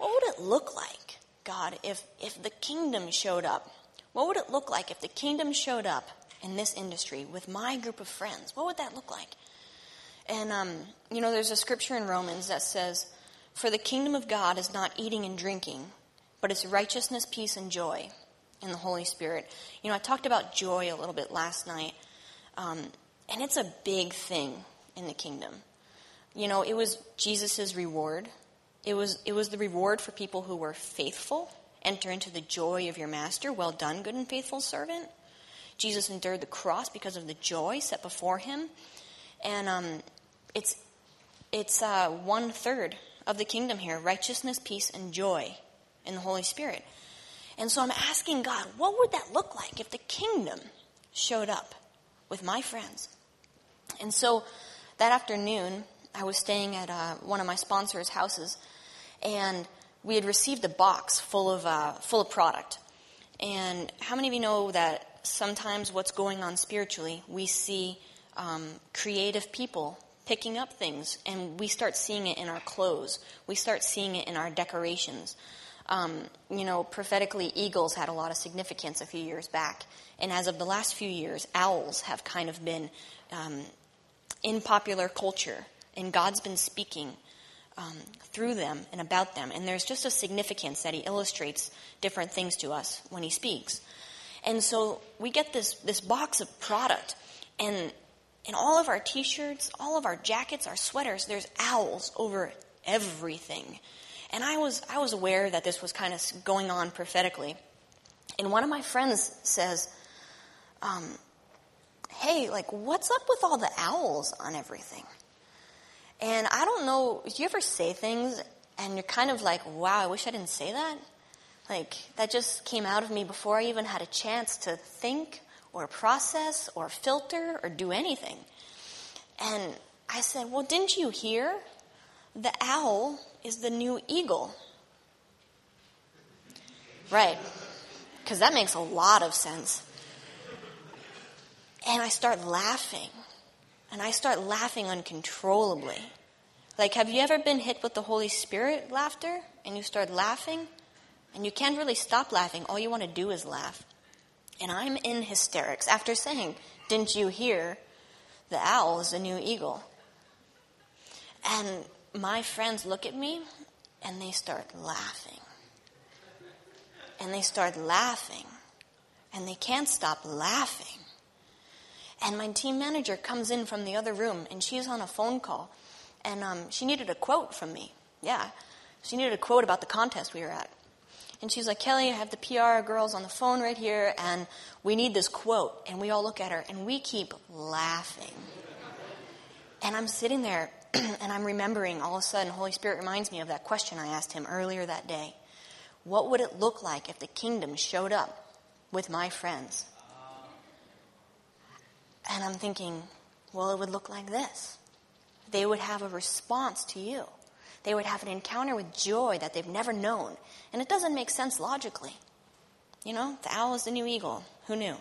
what would it look like, God, if, if the kingdom showed up? What would it look like if the kingdom showed up in this industry with my group of friends? What would that look like? And, um, you know, there's a scripture in Romans that says, For the kingdom of God is not eating and drinking, but it's righteousness, peace, and joy in the Holy Spirit. You know, I talked about joy a little bit last night, um, and it's a big thing in the kingdom. You know, it was Jesus' reward. It was, it was the reward for people who were faithful. Enter into the joy of your master. Well done, good and faithful servant. Jesus endured the cross because of the joy set before him. And um, it's, it's uh, one third of the kingdom here righteousness, peace, and joy in the Holy Spirit. And so I'm asking God, what would that look like if the kingdom showed up with my friends? And so that afternoon, I was staying at uh, one of my sponsors' houses, and we had received a box full of uh, full of product. And how many of you know that sometimes what's going on spiritually, we see um, creative people picking up things, and we start seeing it in our clothes. We start seeing it in our decorations. Um, you know, prophetically, eagles had a lot of significance a few years back. And as of the last few years, owls have kind of been um, in popular culture, and God's been speaking um, through them and about them. And there's just a significance that He illustrates different things to us when He speaks. And so we get this, this box of product, and in all of our t shirts, all of our jackets, our sweaters, there's owls over everything. And I was, I was aware that this was kind of going on prophetically. And one of my friends says, um, Hey, like, what's up with all the owls on everything? And I don't know, do you ever say things and you're kind of like, wow, I wish I didn't say that? Like, that just came out of me before I even had a chance to think or process or filter or do anything. And I said, well, didn't you hear? The owl is the new eagle. Right. Because that makes a lot of sense. And I start laughing. And I start laughing uncontrollably. Like, have you ever been hit with the Holy Spirit laughter and you start laughing? And you can't really stop laughing. All you want to do is laugh. And I'm in hysterics after saying, Didn't you hear? The owl is the new eagle. And my friends look at me and they start laughing. And they start laughing. And they can't stop laughing. And my team manager comes in from the other room and she's on a phone call. And um, she needed a quote from me. Yeah. She needed a quote about the contest we were at. And she's like, Kelly, I have the PR girls on the phone right here, and we need this quote. And we all look at her, and we keep laughing. And I'm sitting there and I'm remembering all of a sudden, Holy Spirit reminds me of that question I asked him earlier that day. What would it look like if the kingdom showed up with my friends? And I'm thinking, well, it would look like this. They would have a response to you. They would have an encounter with joy that they've never known. And it doesn't make sense logically. You know, the owl is the new eagle. Who knew?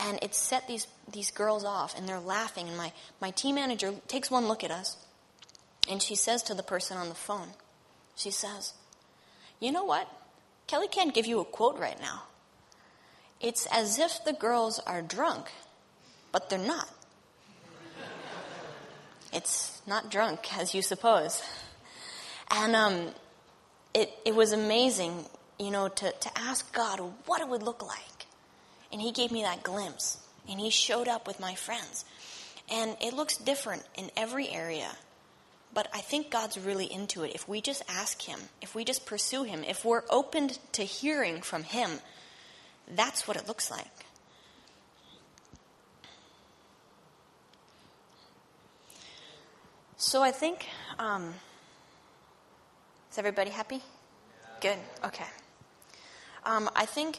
and it set these, these girls off and they're laughing and my, my team manager takes one look at us and she says to the person on the phone she says you know what kelly can't give you a quote right now it's as if the girls are drunk but they're not it's not drunk as you suppose and um, it, it was amazing you know to, to ask god what it would look like and he gave me that glimpse. And he showed up with my friends. And it looks different in every area. But I think God's really into it. If we just ask Him, if we just pursue Him, if we're open to hearing from Him, that's what it looks like. So I think, um, is everybody happy? Good, okay. Um, I think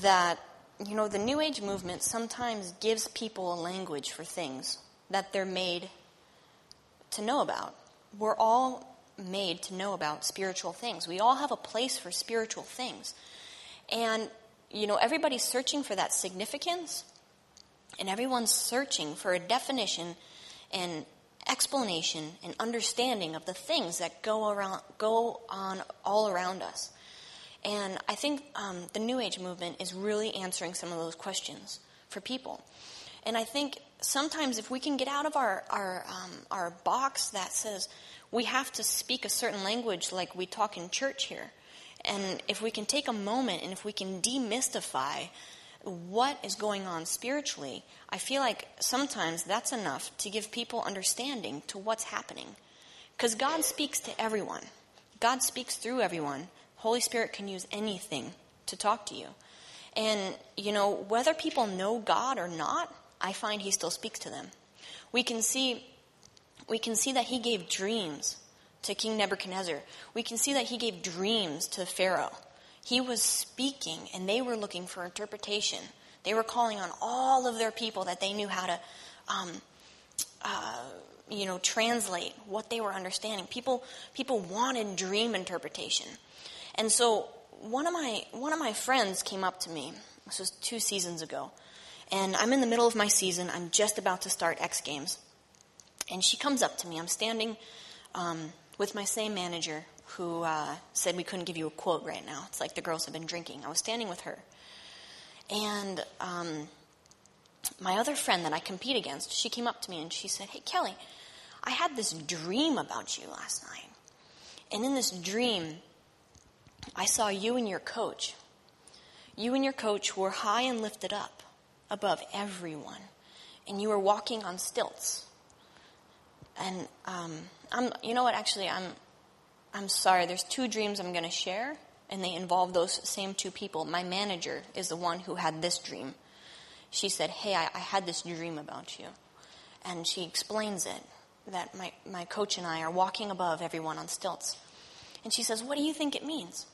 that you know, the New Age movement sometimes gives people a language for things that they're made to know about. We're all made to know about spiritual things. We all have a place for spiritual things. And, you know, everybody's searching for that significance, and everyone's searching for a definition and, explanation and understanding of the things that go around go on all around us. And I think um, the New Age movement is really answering some of those questions for people. And I think sometimes if we can get out of our our um, our box that says we have to speak a certain language like we talk in church here, and if we can take a moment and if we can demystify what is going on spiritually, I feel like sometimes that's enough to give people understanding to what's happening. Because God speaks to everyone, God speaks through everyone. Holy Spirit can use anything to talk to you. And, you know, whether people know God or not, I find He still speaks to them. We can see, we can see that He gave dreams to King Nebuchadnezzar. We can see that He gave dreams to Pharaoh. He was speaking, and they were looking for interpretation. They were calling on all of their people that they knew how to, um, uh, you know, translate what they were understanding. People, people wanted dream interpretation, and so one of my one of my friends came up to me. This was two seasons ago, and I'm in the middle of my season. I'm just about to start X Games, and she comes up to me. I'm standing um, with my same manager who uh, said we couldn't give you a quote right now. It's like the girls have been drinking. I was standing with her. And um, my other friend that I compete against, she came up to me and she said, Hey, Kelly, I had this dream about you last night. And in this dream, I saw you and your coach. You and your coach were high and lifted up above everyone, and you were walking on stilts. And um, I'm, you know what? Actually, I'm, I'm sorry, there's two dreams I'm going to share, and they involve those same two people. My manager is the one who had this dream. She said, Hey, I, I had this dream about you. And she explains it that my, my coach and I are walking above everyone on stilts. And she says, What do you think it means?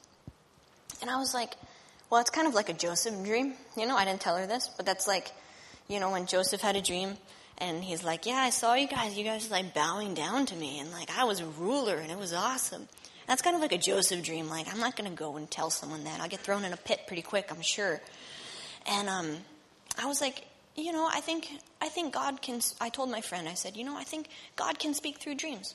And I was like, Well, it's kind of like a Joseph dream. You know, I didn't tell her this, but that's like, you know, when Joseph had a dream and he's like, Yeah, I saw you guys. You guys like bowing down to me. And like, I was a ruler and it was awesome. That's kind of like a Joseph dream. Like, I'm not going to go and tell someone that. I'll get thrown in a pit pretty quick, I'm sure. And um, I was like, you know, I think I think God can. I told my friend, I said, you know, I think God can speak through dreams.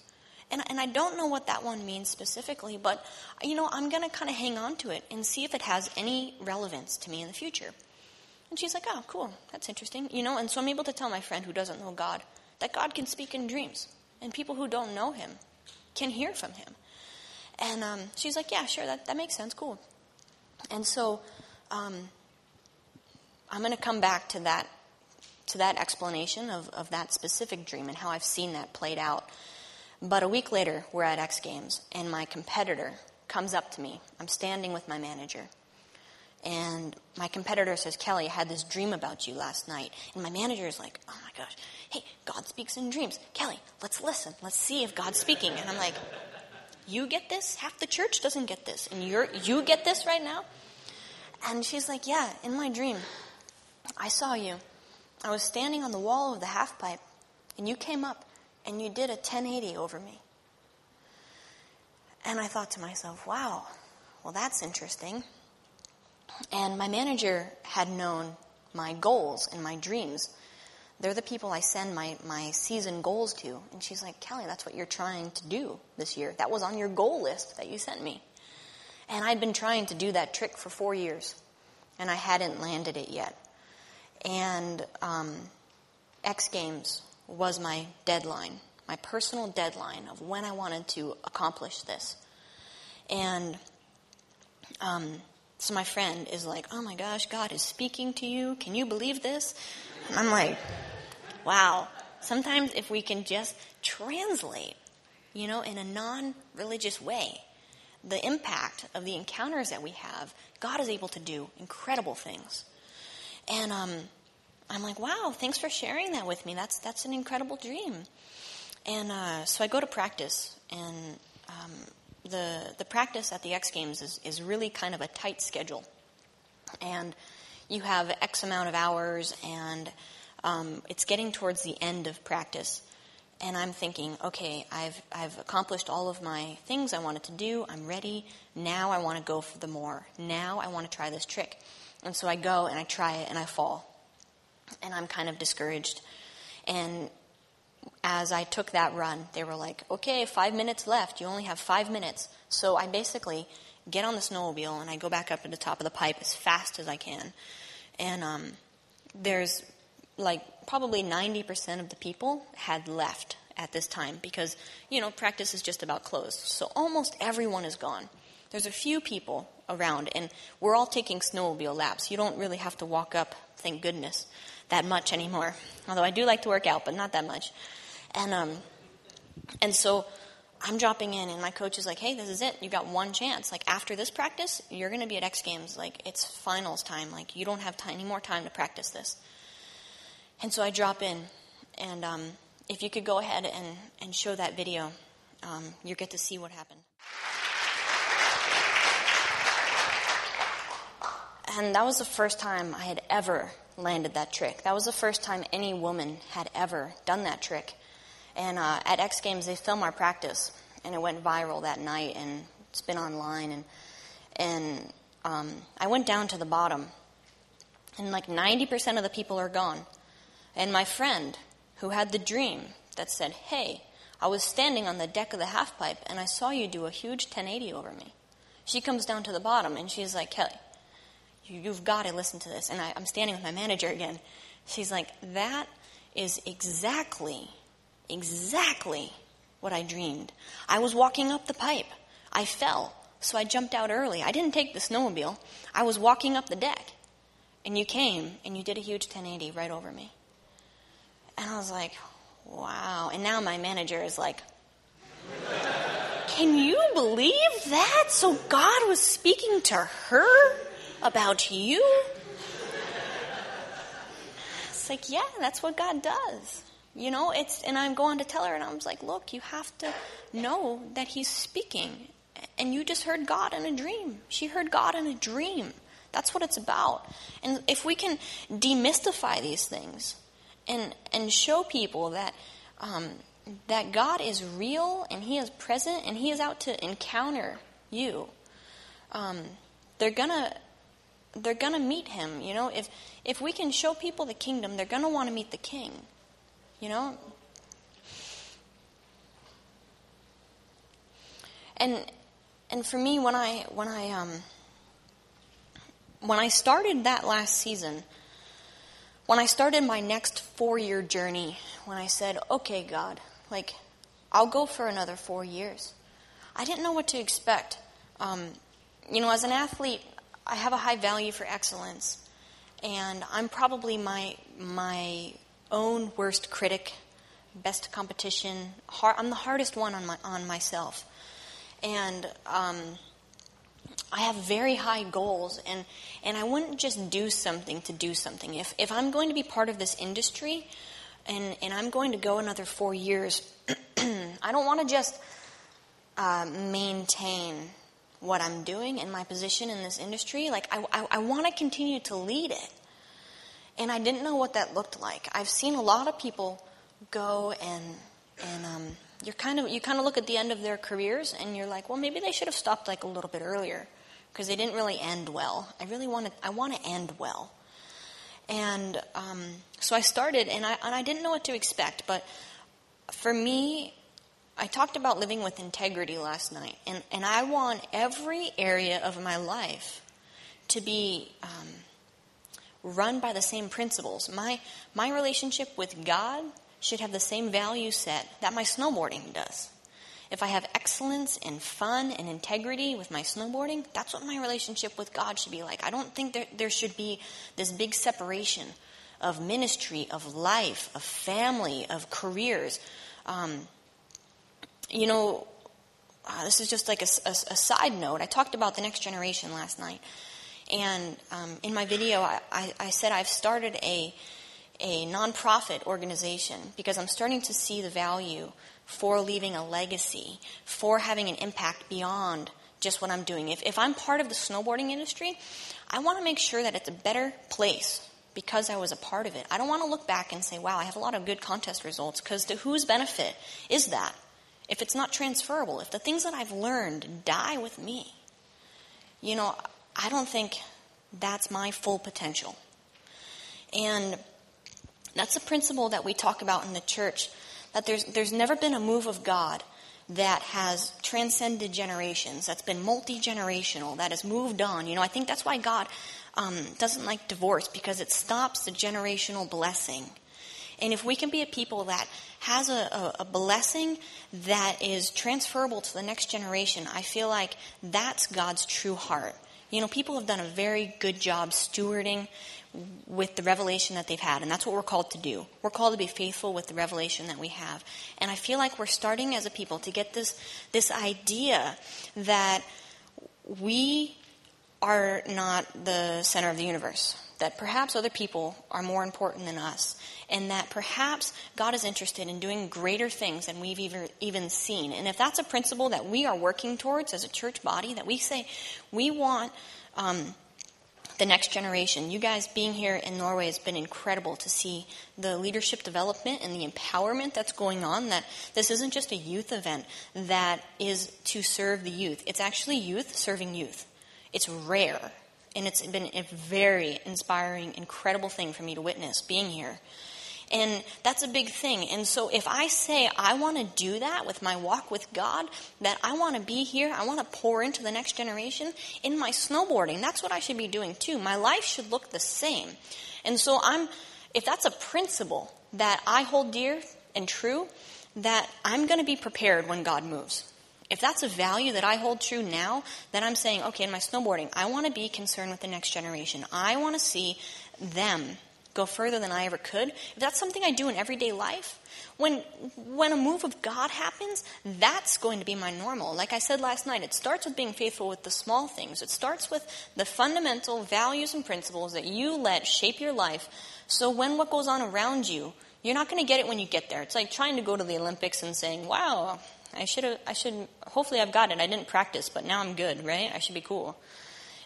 And, and I don't know what that one means specifically, but, you know, I'm going to kind of hang on to it and see if it has any relevance to me in the future. And she's like, oh, cool, that's interesting. You know, and so I'm able to tell my friend who doesn't know God that God can speak in dreams. And people who don't know him can hear from him. And um, she's like, yeah, sure, that, that makes sense, cool. And so um, I'm going to come back to that to that explanation of, of that specific dream and how I've seen that played out. But a week later, we're at X Games, and my competitor comes up to me. I'm standing with my manager, and my competitor says, Kelly, I had this dream about you last night. And my manager is like, oh my gosh, hey, God speaks in dreams. Kelly, let's listen. Let's see if God's speaking. And I'm like, you get this? Half the church doesn't get this. And you're, you get this right now? And she's like, yeah, in my dream, I saw you. I was standing on the wall of the half pipe, and you came up and you did a 1080 over me. And I thought to myself, wow, well, that's interesting. And my manager had known my goals and my dreams. They're the people I send my, my season goals to. And she's like, Kelly, that's what you're trying to do this year. That was on your goal list that you sent me. And I'd been trying to do that trick for four years, and I hadn't landed it yet. And um, X Games was my deadline, my personal deadline of when I wanted to accomplish this. And um, so my friend is like, oh my gosh, God is speaking to you. Can you believe this? And I'm like, wow. Sometimes if we can just translate, you know, in a non religious way, the impact of the encounters that we have, God is able to do incredible things. And um, I'm like, wow, thanks for sharing that with me. That's, that's an incredible dream. And uh, so I go to practice, and um, the the practice at the X Games is, is really kind of a tight schedule, and you have X amount of hours, and um, it's getting towards the end of practice, and I'm thinking, okay, I've I've accomplished all of my things I wanted to do. I'm ready. Now I want to go for the more. Now I want to try this trick, and so I go and I try it and I fall, and I'm kind of discouraged, and as I took that run, they were like, okay, five minutes left. You only have five minutes. So I basically get on the snowmobile and I go back up to the top of the pipe as fast as I can. And um, there's like probably 90% of the people had left at this time because, you know, practice is just about closed. So almost everyone is gone. There's a few people around, and we're all taking snowmobile laps. You don't really have to walk up, thank goodness, that much anymore. Although I do like to work out, but not that much. And um, and so I'm dropping in, and my coach is like, "Hey, this is it. You got one chance. Like after this practice, you're going to be at X Games. Like it's finals time. Like you don't have time, any more time to practice this." And so I drop in, and um, if you could go ahead and, and show that video, um, you get to see what happened. And that was the first time I had ever landed that trick. That was the first time any woman had ever done that trick. And uh, at X Games, they film our practice, and it went viral that night, and it's been online. And and um, I went down to the bottom, and like 90% of the people are gone. And my friend, who had the dream that said, "Hey, I was standing on the deck of the half pipe, and I saw you do a huge 1080 over me." She comes down to the bottom, and she's like, "Kelly." You've got to listen to this. And I, I'm standing with my manager again. She's like, That is exactly, exactly what I dreamed. I was walking up the pipe. I fell, so I jumped out early. I didn't take the snowmobile. I was walking up the deck. And you came and you did a huge 1080 right over me. And I was like, wow. And now my manager is like, can you believe that? So God was speaking to her? About you? It's like, yeah, that's what God does. You know, it's, and I'm going to tell her, and I was like, look, you have to know that He's speaking. And you just heard God in a dream. She heard God in a dream. That's what it's about. And if we can demystify these things and, and show people that, um, that God is real and He is present and He is out to encounter you, um, they're going to they're going to meet him. You know, if if we can show people the kingdom, they're going to want to meet the king. You know? And and for me when I when I um when I started that last season, when I started my next 4-year journey, when I said, "Okay, God, like I'll go for another 4 years." I didn't know what to expect. Um, you know, as an athlete, I have a high value for excellence, and I'm probably my my own worst critic, best competition. Hard, I'm the hardest one on my on myself, and um, I have very high goals, and and I wouldn't just do something to do something. If if I'm going to be part of this industry, and and I'm going to go another four years, I don't want to just uh, maintain what I'm doing and my position in this industry. Like, I, I, I want to continue to lead it. And I didn't know what that looked like. I've seen a lot of people go and, and, um, you're kind of, you kind of look at the end of their careers and you're like, well, maybe they should have stopped like a little bit earlier because they didn't really end well. I really want to, I want to end well. And, um, so I started and I, and I didn't know what to expect, but for me, I talked about living with integrity last night, and, and I want every area of my life to be um, run by the same principles. My, my relationship with God should have the same value set that my snowboarding does. If I have excellence and fun and integrity with my snowboarding, that's what my relationship with God should be like. I don't think there, there should be this big separation of ministry, of life, of family, of careers. Um, you know, uh, this is just like a, a, a, side note. I talked about the next generation last night. And um, in my video, I, I, I, said I've started a, a nonprofit organization because I'm starting to see the value for leaving a legacy, for having an impact beyond just what I'm doing. If, if I'm part of the snowboarding industry, I want to make sure that it's a better place because I was a part of it. I don't want to look back and say, wow, I have a lot of good contest results because to whose benefit is that? If it's not transferable, if the things that I've learned die with me, you know, I don't think that's my full potential. And that's a principle that we talk about in the church that there's, there's never been a move of God that has transcended generations, that's been multi generational, that has moved on. You know, I think that's why God um, doesn't like divorce because it stops the generational blessing. And if we can be a people that has a, a, a, blessing that is transferable to the next generation, I feel like that's God's true heart. You know, people have done a very good job stewarding with the revelation that they've had, and that's what we're called to do. We're called to be faithful with the revelation that we have. And I feel like we're starting as a people to get this, this idea that we are not the center of the universe, that perhaps other people are more important than us, and that perhaps God is interested in doing greater things than we've even, even seen. And if that's a principle that we are working towards as a church body, that we say we want. Um, the next generation. You guys being here in Norway has been incredible to see the leadership development and the empowerment that's going on. That this isn't just a youth event that is to serve the youth, it's actually youth serving youth. It's rare, and it's been a very inspiring, incredible thing for me to witness being here. And that's a big thing. And so if I say I want to do that with my walk with God, that I want to be here, I want to pour into the next generation in my snowboarding, that's what I should be doing too. My life should look the same. And so I'm, if that's a principle that I hold dear and true, that I'm going to be prepared when God moves. If that's a value that I hold true now, then I'm saying, okay, in my snowboarding, I want to be concerned with the next generation. I want to see them go further than I ever could, if that's something I do in everyday life, when when a move of God happens, that's going to be my normal. Like I said last night, it starts with being faithful with the small things. It starts with the fundamental values and principles that you let shape your life. So when what goes on around you, you're not going to get it when you get there. It's like trying to go to the Olympics and saying, "Wow, I should have I should hopefully I've got it. I didn't practice, but now I'm good, right? I should be cool."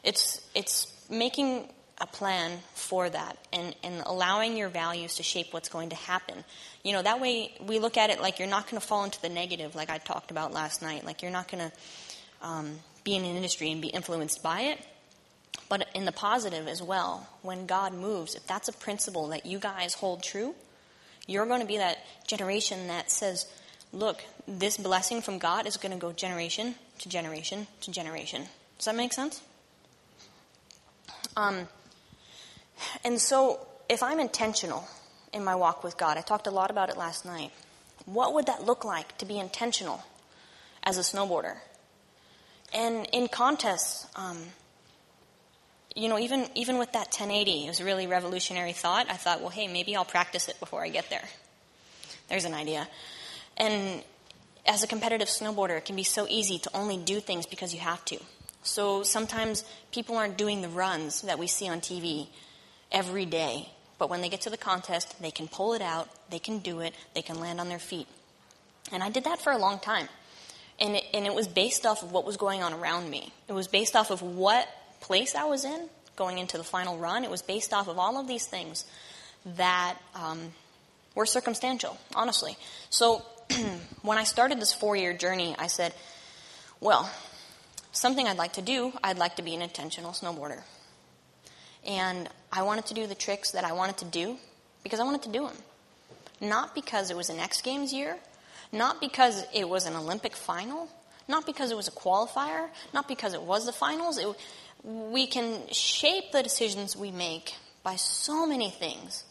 It's it's making a plan for that and, and allowing your values to shape what's going to happen. You know, that way we look at it like you're not going to fall into the negative, like I talked about last night. Like you're not going to um, be in an industry and be influenced by it. But in the positive as well, when God moves, if that's a principle that you guys hold true, you're going to be that generation that says, look, this blessing from God is going to go generation to generation to generation. Does that make sense? Um, and so, if I'm intentional in my walk with God, I talked a lot about it last night. What would that look like to be intentional as a snowboarder? And in contests, um, you know, even even with that 1080, it was a really revolutionary thought. I thought, well, hey, maybe I'll practice it before I get there. There's an idea. And as a competitive snowboarder, it can be so easy to only do things because you have to. So sometimes people aren't doing the runs that we see on TV every day. But when they get to the contest, they can pull it out, they can do it, they can land on their feet. And I did that for a long time. And it, and it was based off of what was going on around me. It was based off of what place I was in going into the final run. It was based off of all of these things that um, were circumstantial, honestly. So when I started this four year journey, I said, well, something I'd like to do, I'd like to be an intentional snowboarder. And I wanted to do the tricks that I wanted to do because I wanted to do them. Not because it was an X Games year, not because it was an Olympic final, not because it was a qualifier, not because it was the finals. It, we can shape the decisions we make by so many things.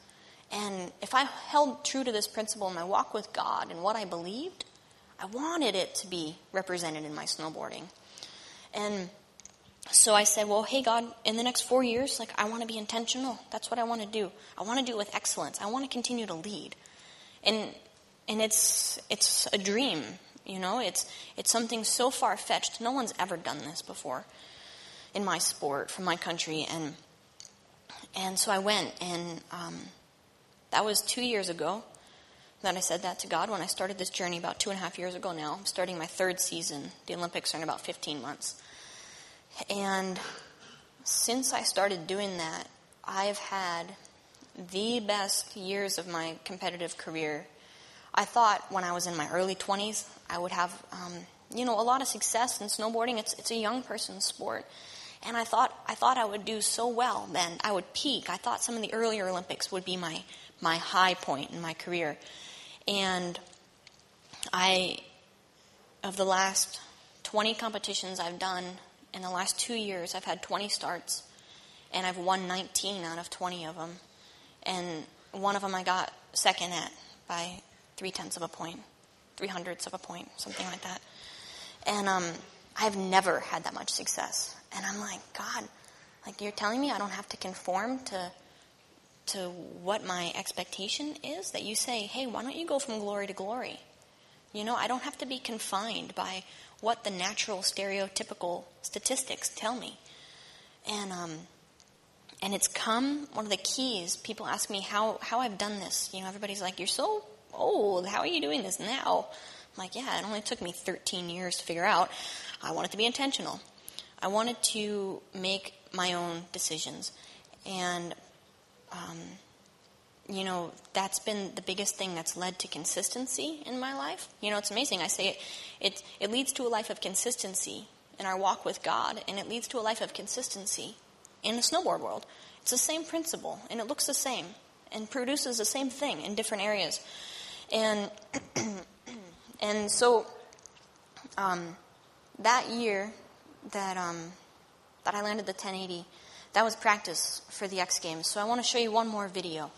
And if I held true to this principle in my walk with God and what I believed, I wanted it to be represented in my snowboarding. And so I said, well, hey, God, in the next four years, like, I want to be intentional. That's what I want to do. I want to do it with excellence. I want to continue to lead. And, and it's, it's a dream, you know? It's, it's something so far fetched. No one's ever done this before in my sport, from my country. And, and so I went, and um, that was two years ago. that I said that to God when I started this journey about two and a half years ago now. I'm starting my third season. The Olympics are in about 15 months. And since I started doing that, I've had the best years of my competitive career. I thought when I was in my early 20s, I would have, um, you know, a lot of success in snowboarding. It's, it's a young person's sport. And I thought, I thought I would do so well then. I would peak. I thought some of the earlier Olympics would be my, my high point in my career. And I, of the last 20 competitions I've done in the last two years, I've had 20 starts, and I've won 19 out of 20 of them. And one of them I got second at by three tenths of a point, three hundredths of a point, something like that. And um, I've never had that much success. And I'm like, God, like you're telling me I don't have to conform to to what my expectation is? That you say, hey, why don't you go from glory to glory? You know, I don't have to be confined by what the natural stereotypical statistics tell me. And um, and it's come one of the keys. People ask me how how I've done this. You know, everybody's like, "You're so old. How are you doing this now?" I'm like, "Yeah, it only took me 13 years to figure out. I wanted to be intentional. I wanted to make my own decisions, and um, you know, that's been the biggest thing that's led to consistency in my life. You know, it's amazing. I say it, it, it leads to a life of consistency in our walk with God, and it leads to a life of consistency in the snowboard world. It's the same principle, and it looks the same, and produces the same thing in different areas. And, and so, um, that year that, um, that I landed the 1080, that was practice for the X Games. So I want to show you one more video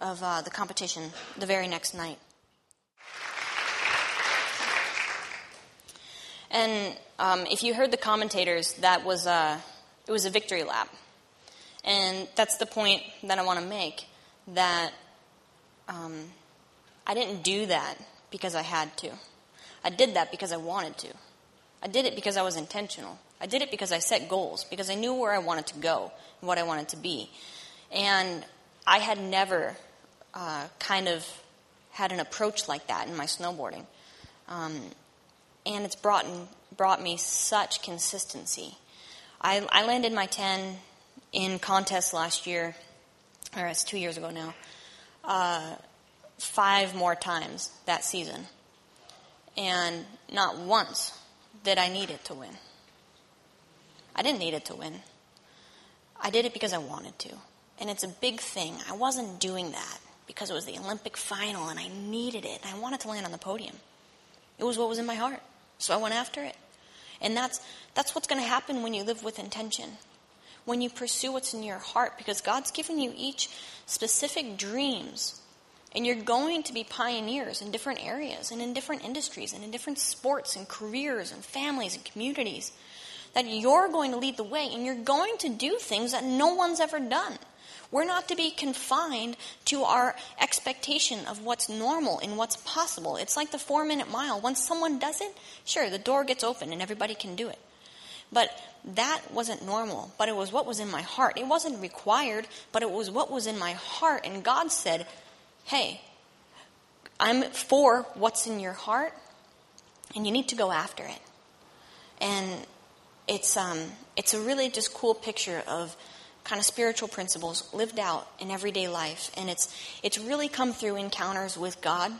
of uh, the competition the very next night. And um, if you heard the commentators, that was a, it was a victory lap. And that's the point that I want to make that um, I didn't do that because I had to. I did that because I wanted to. I did it because I was intentional. I did it because I set goals, because I knew where I wanted to go and what I wanted to be. And I had never uh, kind of had an approach like that in my snowboarding. Um, and it's brought, in, brought me such consistency. I, I landed my 10 in contests last year, or it's two years ago now, uh, five more times that season. And not once did I need it to win. I didn't need it to win. I did it because I wanted to. And it's a big thing. I wasn't doing that because it was the Olympic final and I needed it and I wanted to land on the podium. It was what was in my heart. So I went after it. And that's that's what's going to happen when you live with intention. When you pursue what's in your heart because God's given you each specific dreams. And you're going to be pioneers in different areas and in different industries and in different sports and careers and families and communities. That you're going to lead the way and you're going to do things that no one's ever done. We're not to be confined to our expectation of what's normal and what's possible. It's like the four minute mile. Once someone does it, sure, the door gets open and everybody can do it. But that wasn't normal, but it was what was in my heart. It wasn't required, but it was what was in my heart. And God said, hey, I'm for what's in your heart, and you need to go after it. And it's um, it's a really just cool picture of kind of spiritual principles lived out in everyday life. And it's, it's really come through encounters with God.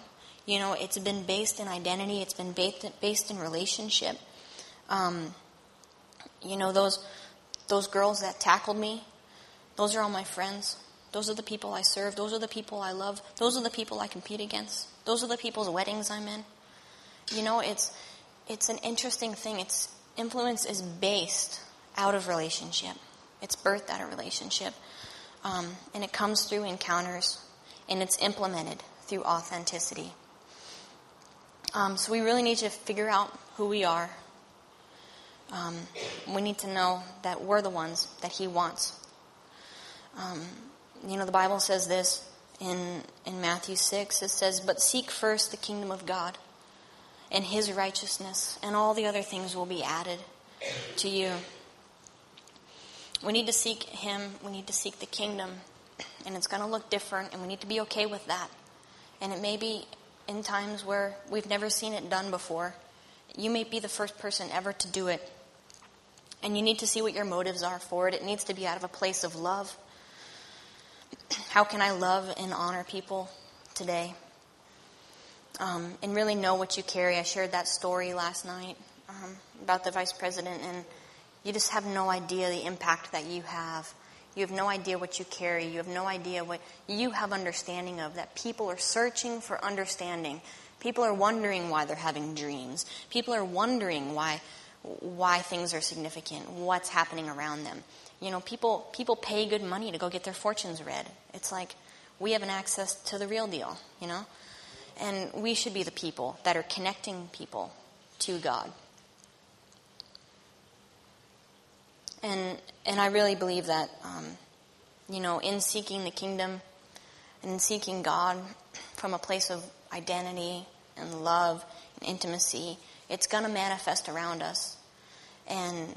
You know, it's been based in identity, it's been based, based in relationship. Um, you know, those, those girls that tackled me, those are all my friends. Those are the people I serve. Those are the people I love. Those are the people I compete against. Those are the people's weddings I'm in. You know, it's, it's an interesting thing. It's influence is based out of relationship. It's birthed out of relationship. Um, and it comes through encounters and it's implemented through authenticity. Um, so we really need to figure out who we are. Um, we need to know that we're the ones that He wants. You know, the Bible says this in, in Matthew 6. It says, But seek first the kingdom of God and His righteousness, and all the other things will be added to you. We need to seek Him. We need to seek the kingdom. And it's going to look different, and we need to be okay with that. And it may be in times where we've never seen it done before. You may be the first person ever to do it. And you need to see what your motives are for it. It needs to be out of a place of love. How can I love and honor people today? Um, and really know what you carry. I shared that story last night um, about the vice president and you just have no idea the impact that you have. You have no idea what you carry. You have no idea what you have understanding of. That people are searching for understanding. People are wondering why they're having dreams. People are wondering why why things are significant, what's happening around them. You know, people people pay good money to go get their fortunes read. It's like we have an access to the real deal, you know? And we should be the people that are connecting people to God. And and I really believe that, um, you know, in seeking the kingdom and seeking God from a place of identity and love and intimacy, it's going to manifest around us. And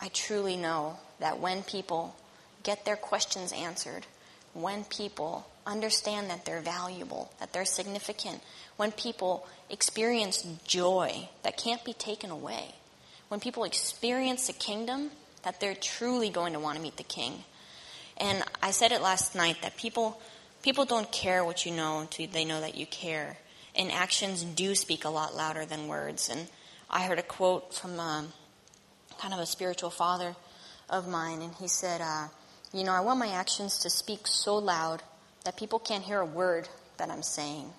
I truly know that when people get their questions answered, when people understand that they're valuable, that they're significant, when people experience joy that can't be taken away, when people experience the kingdom, that they're truly going to want to meet the king. And I said it last night that people people don't care what you know until they know that you care. And actions do speak a lot louder than words. And I heard a quote from um, kind of a spiritual father of mine, and he said, uh, You know, I want my actions to speak so loud that people can't hear a word that I'm saying.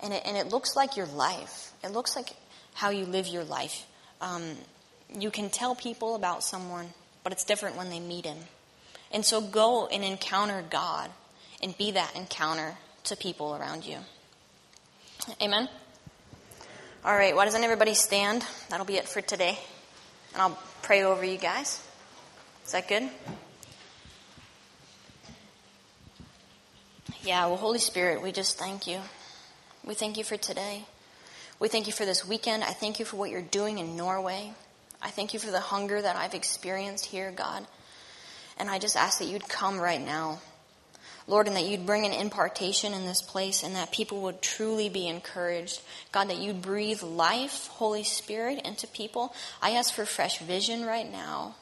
And it, and it looks like your life, it looks like how you live your life. Um, you can tell people about someone, but it's different when they meet him. And so go and encounter God and be that encounter to people around you. Amen. All right, why doesn't everybody stand? That'll be it for today. And I'll pray over you guys. Is that good? Yeah, well, Holy Spirit, we just thank you. We thank you for today. We thank you for this weekend. I thank you for what you're doing in Norway. I thank you for the hunger that I've experienced here, God. And I just ask that you'd come right now. Lord, and that you'd bring an impartation in this place and that people would truly be encouraged. God, that you'd breathe life, Holy Spirit, into people. I ask for fresh vision right now.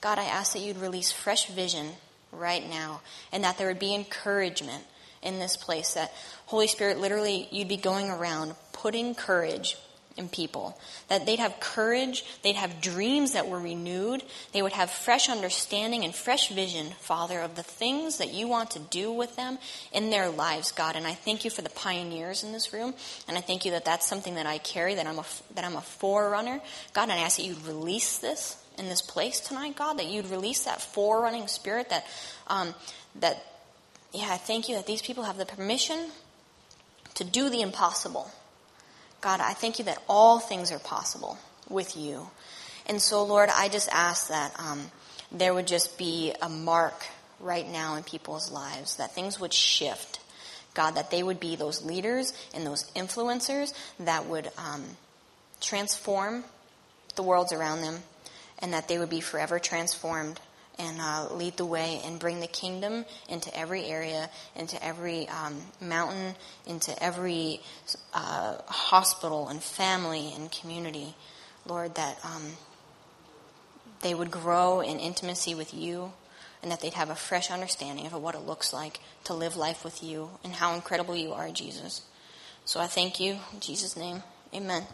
God, I ask that you'd release fresh vision right now and that there would be encouragement in this place. That Holy Spirit, literally, you'd be going around putting courage in people. That they'd have courage, they'd have dreams that were renewed, they would have fresh understanding and fresh vision, Father, of the things that you want to do with them in their lives, God. And I thank you for the pioneers in this room, and I thank you that that's something that I carry, that I'm a, that I'm a forerunner. God, and I ask that you'd release this in this place tonight, God, that you'd release that forerunning spirit that, um, that, yeah, I thank you that these people have the permission to do the impossible God, I thank you that all things are possible with you. And so, Lord, I just ask that um, there would just be a mark right now in people's lives, that things would shift. God, that they would be those leaders and those influencers that would um, transform the worlds around them, and that they would be forever transformed and uh, lead the way and bring the kingdom into every area, into every um, mountain, into every uh, hospital and family and community. Lord, that um, they would grow in intimacy with you and that they'd have a fresh understanding of what it looks like to live life with you and how incredible you are, Jesus. So I thank you. In Jesus' name, amen.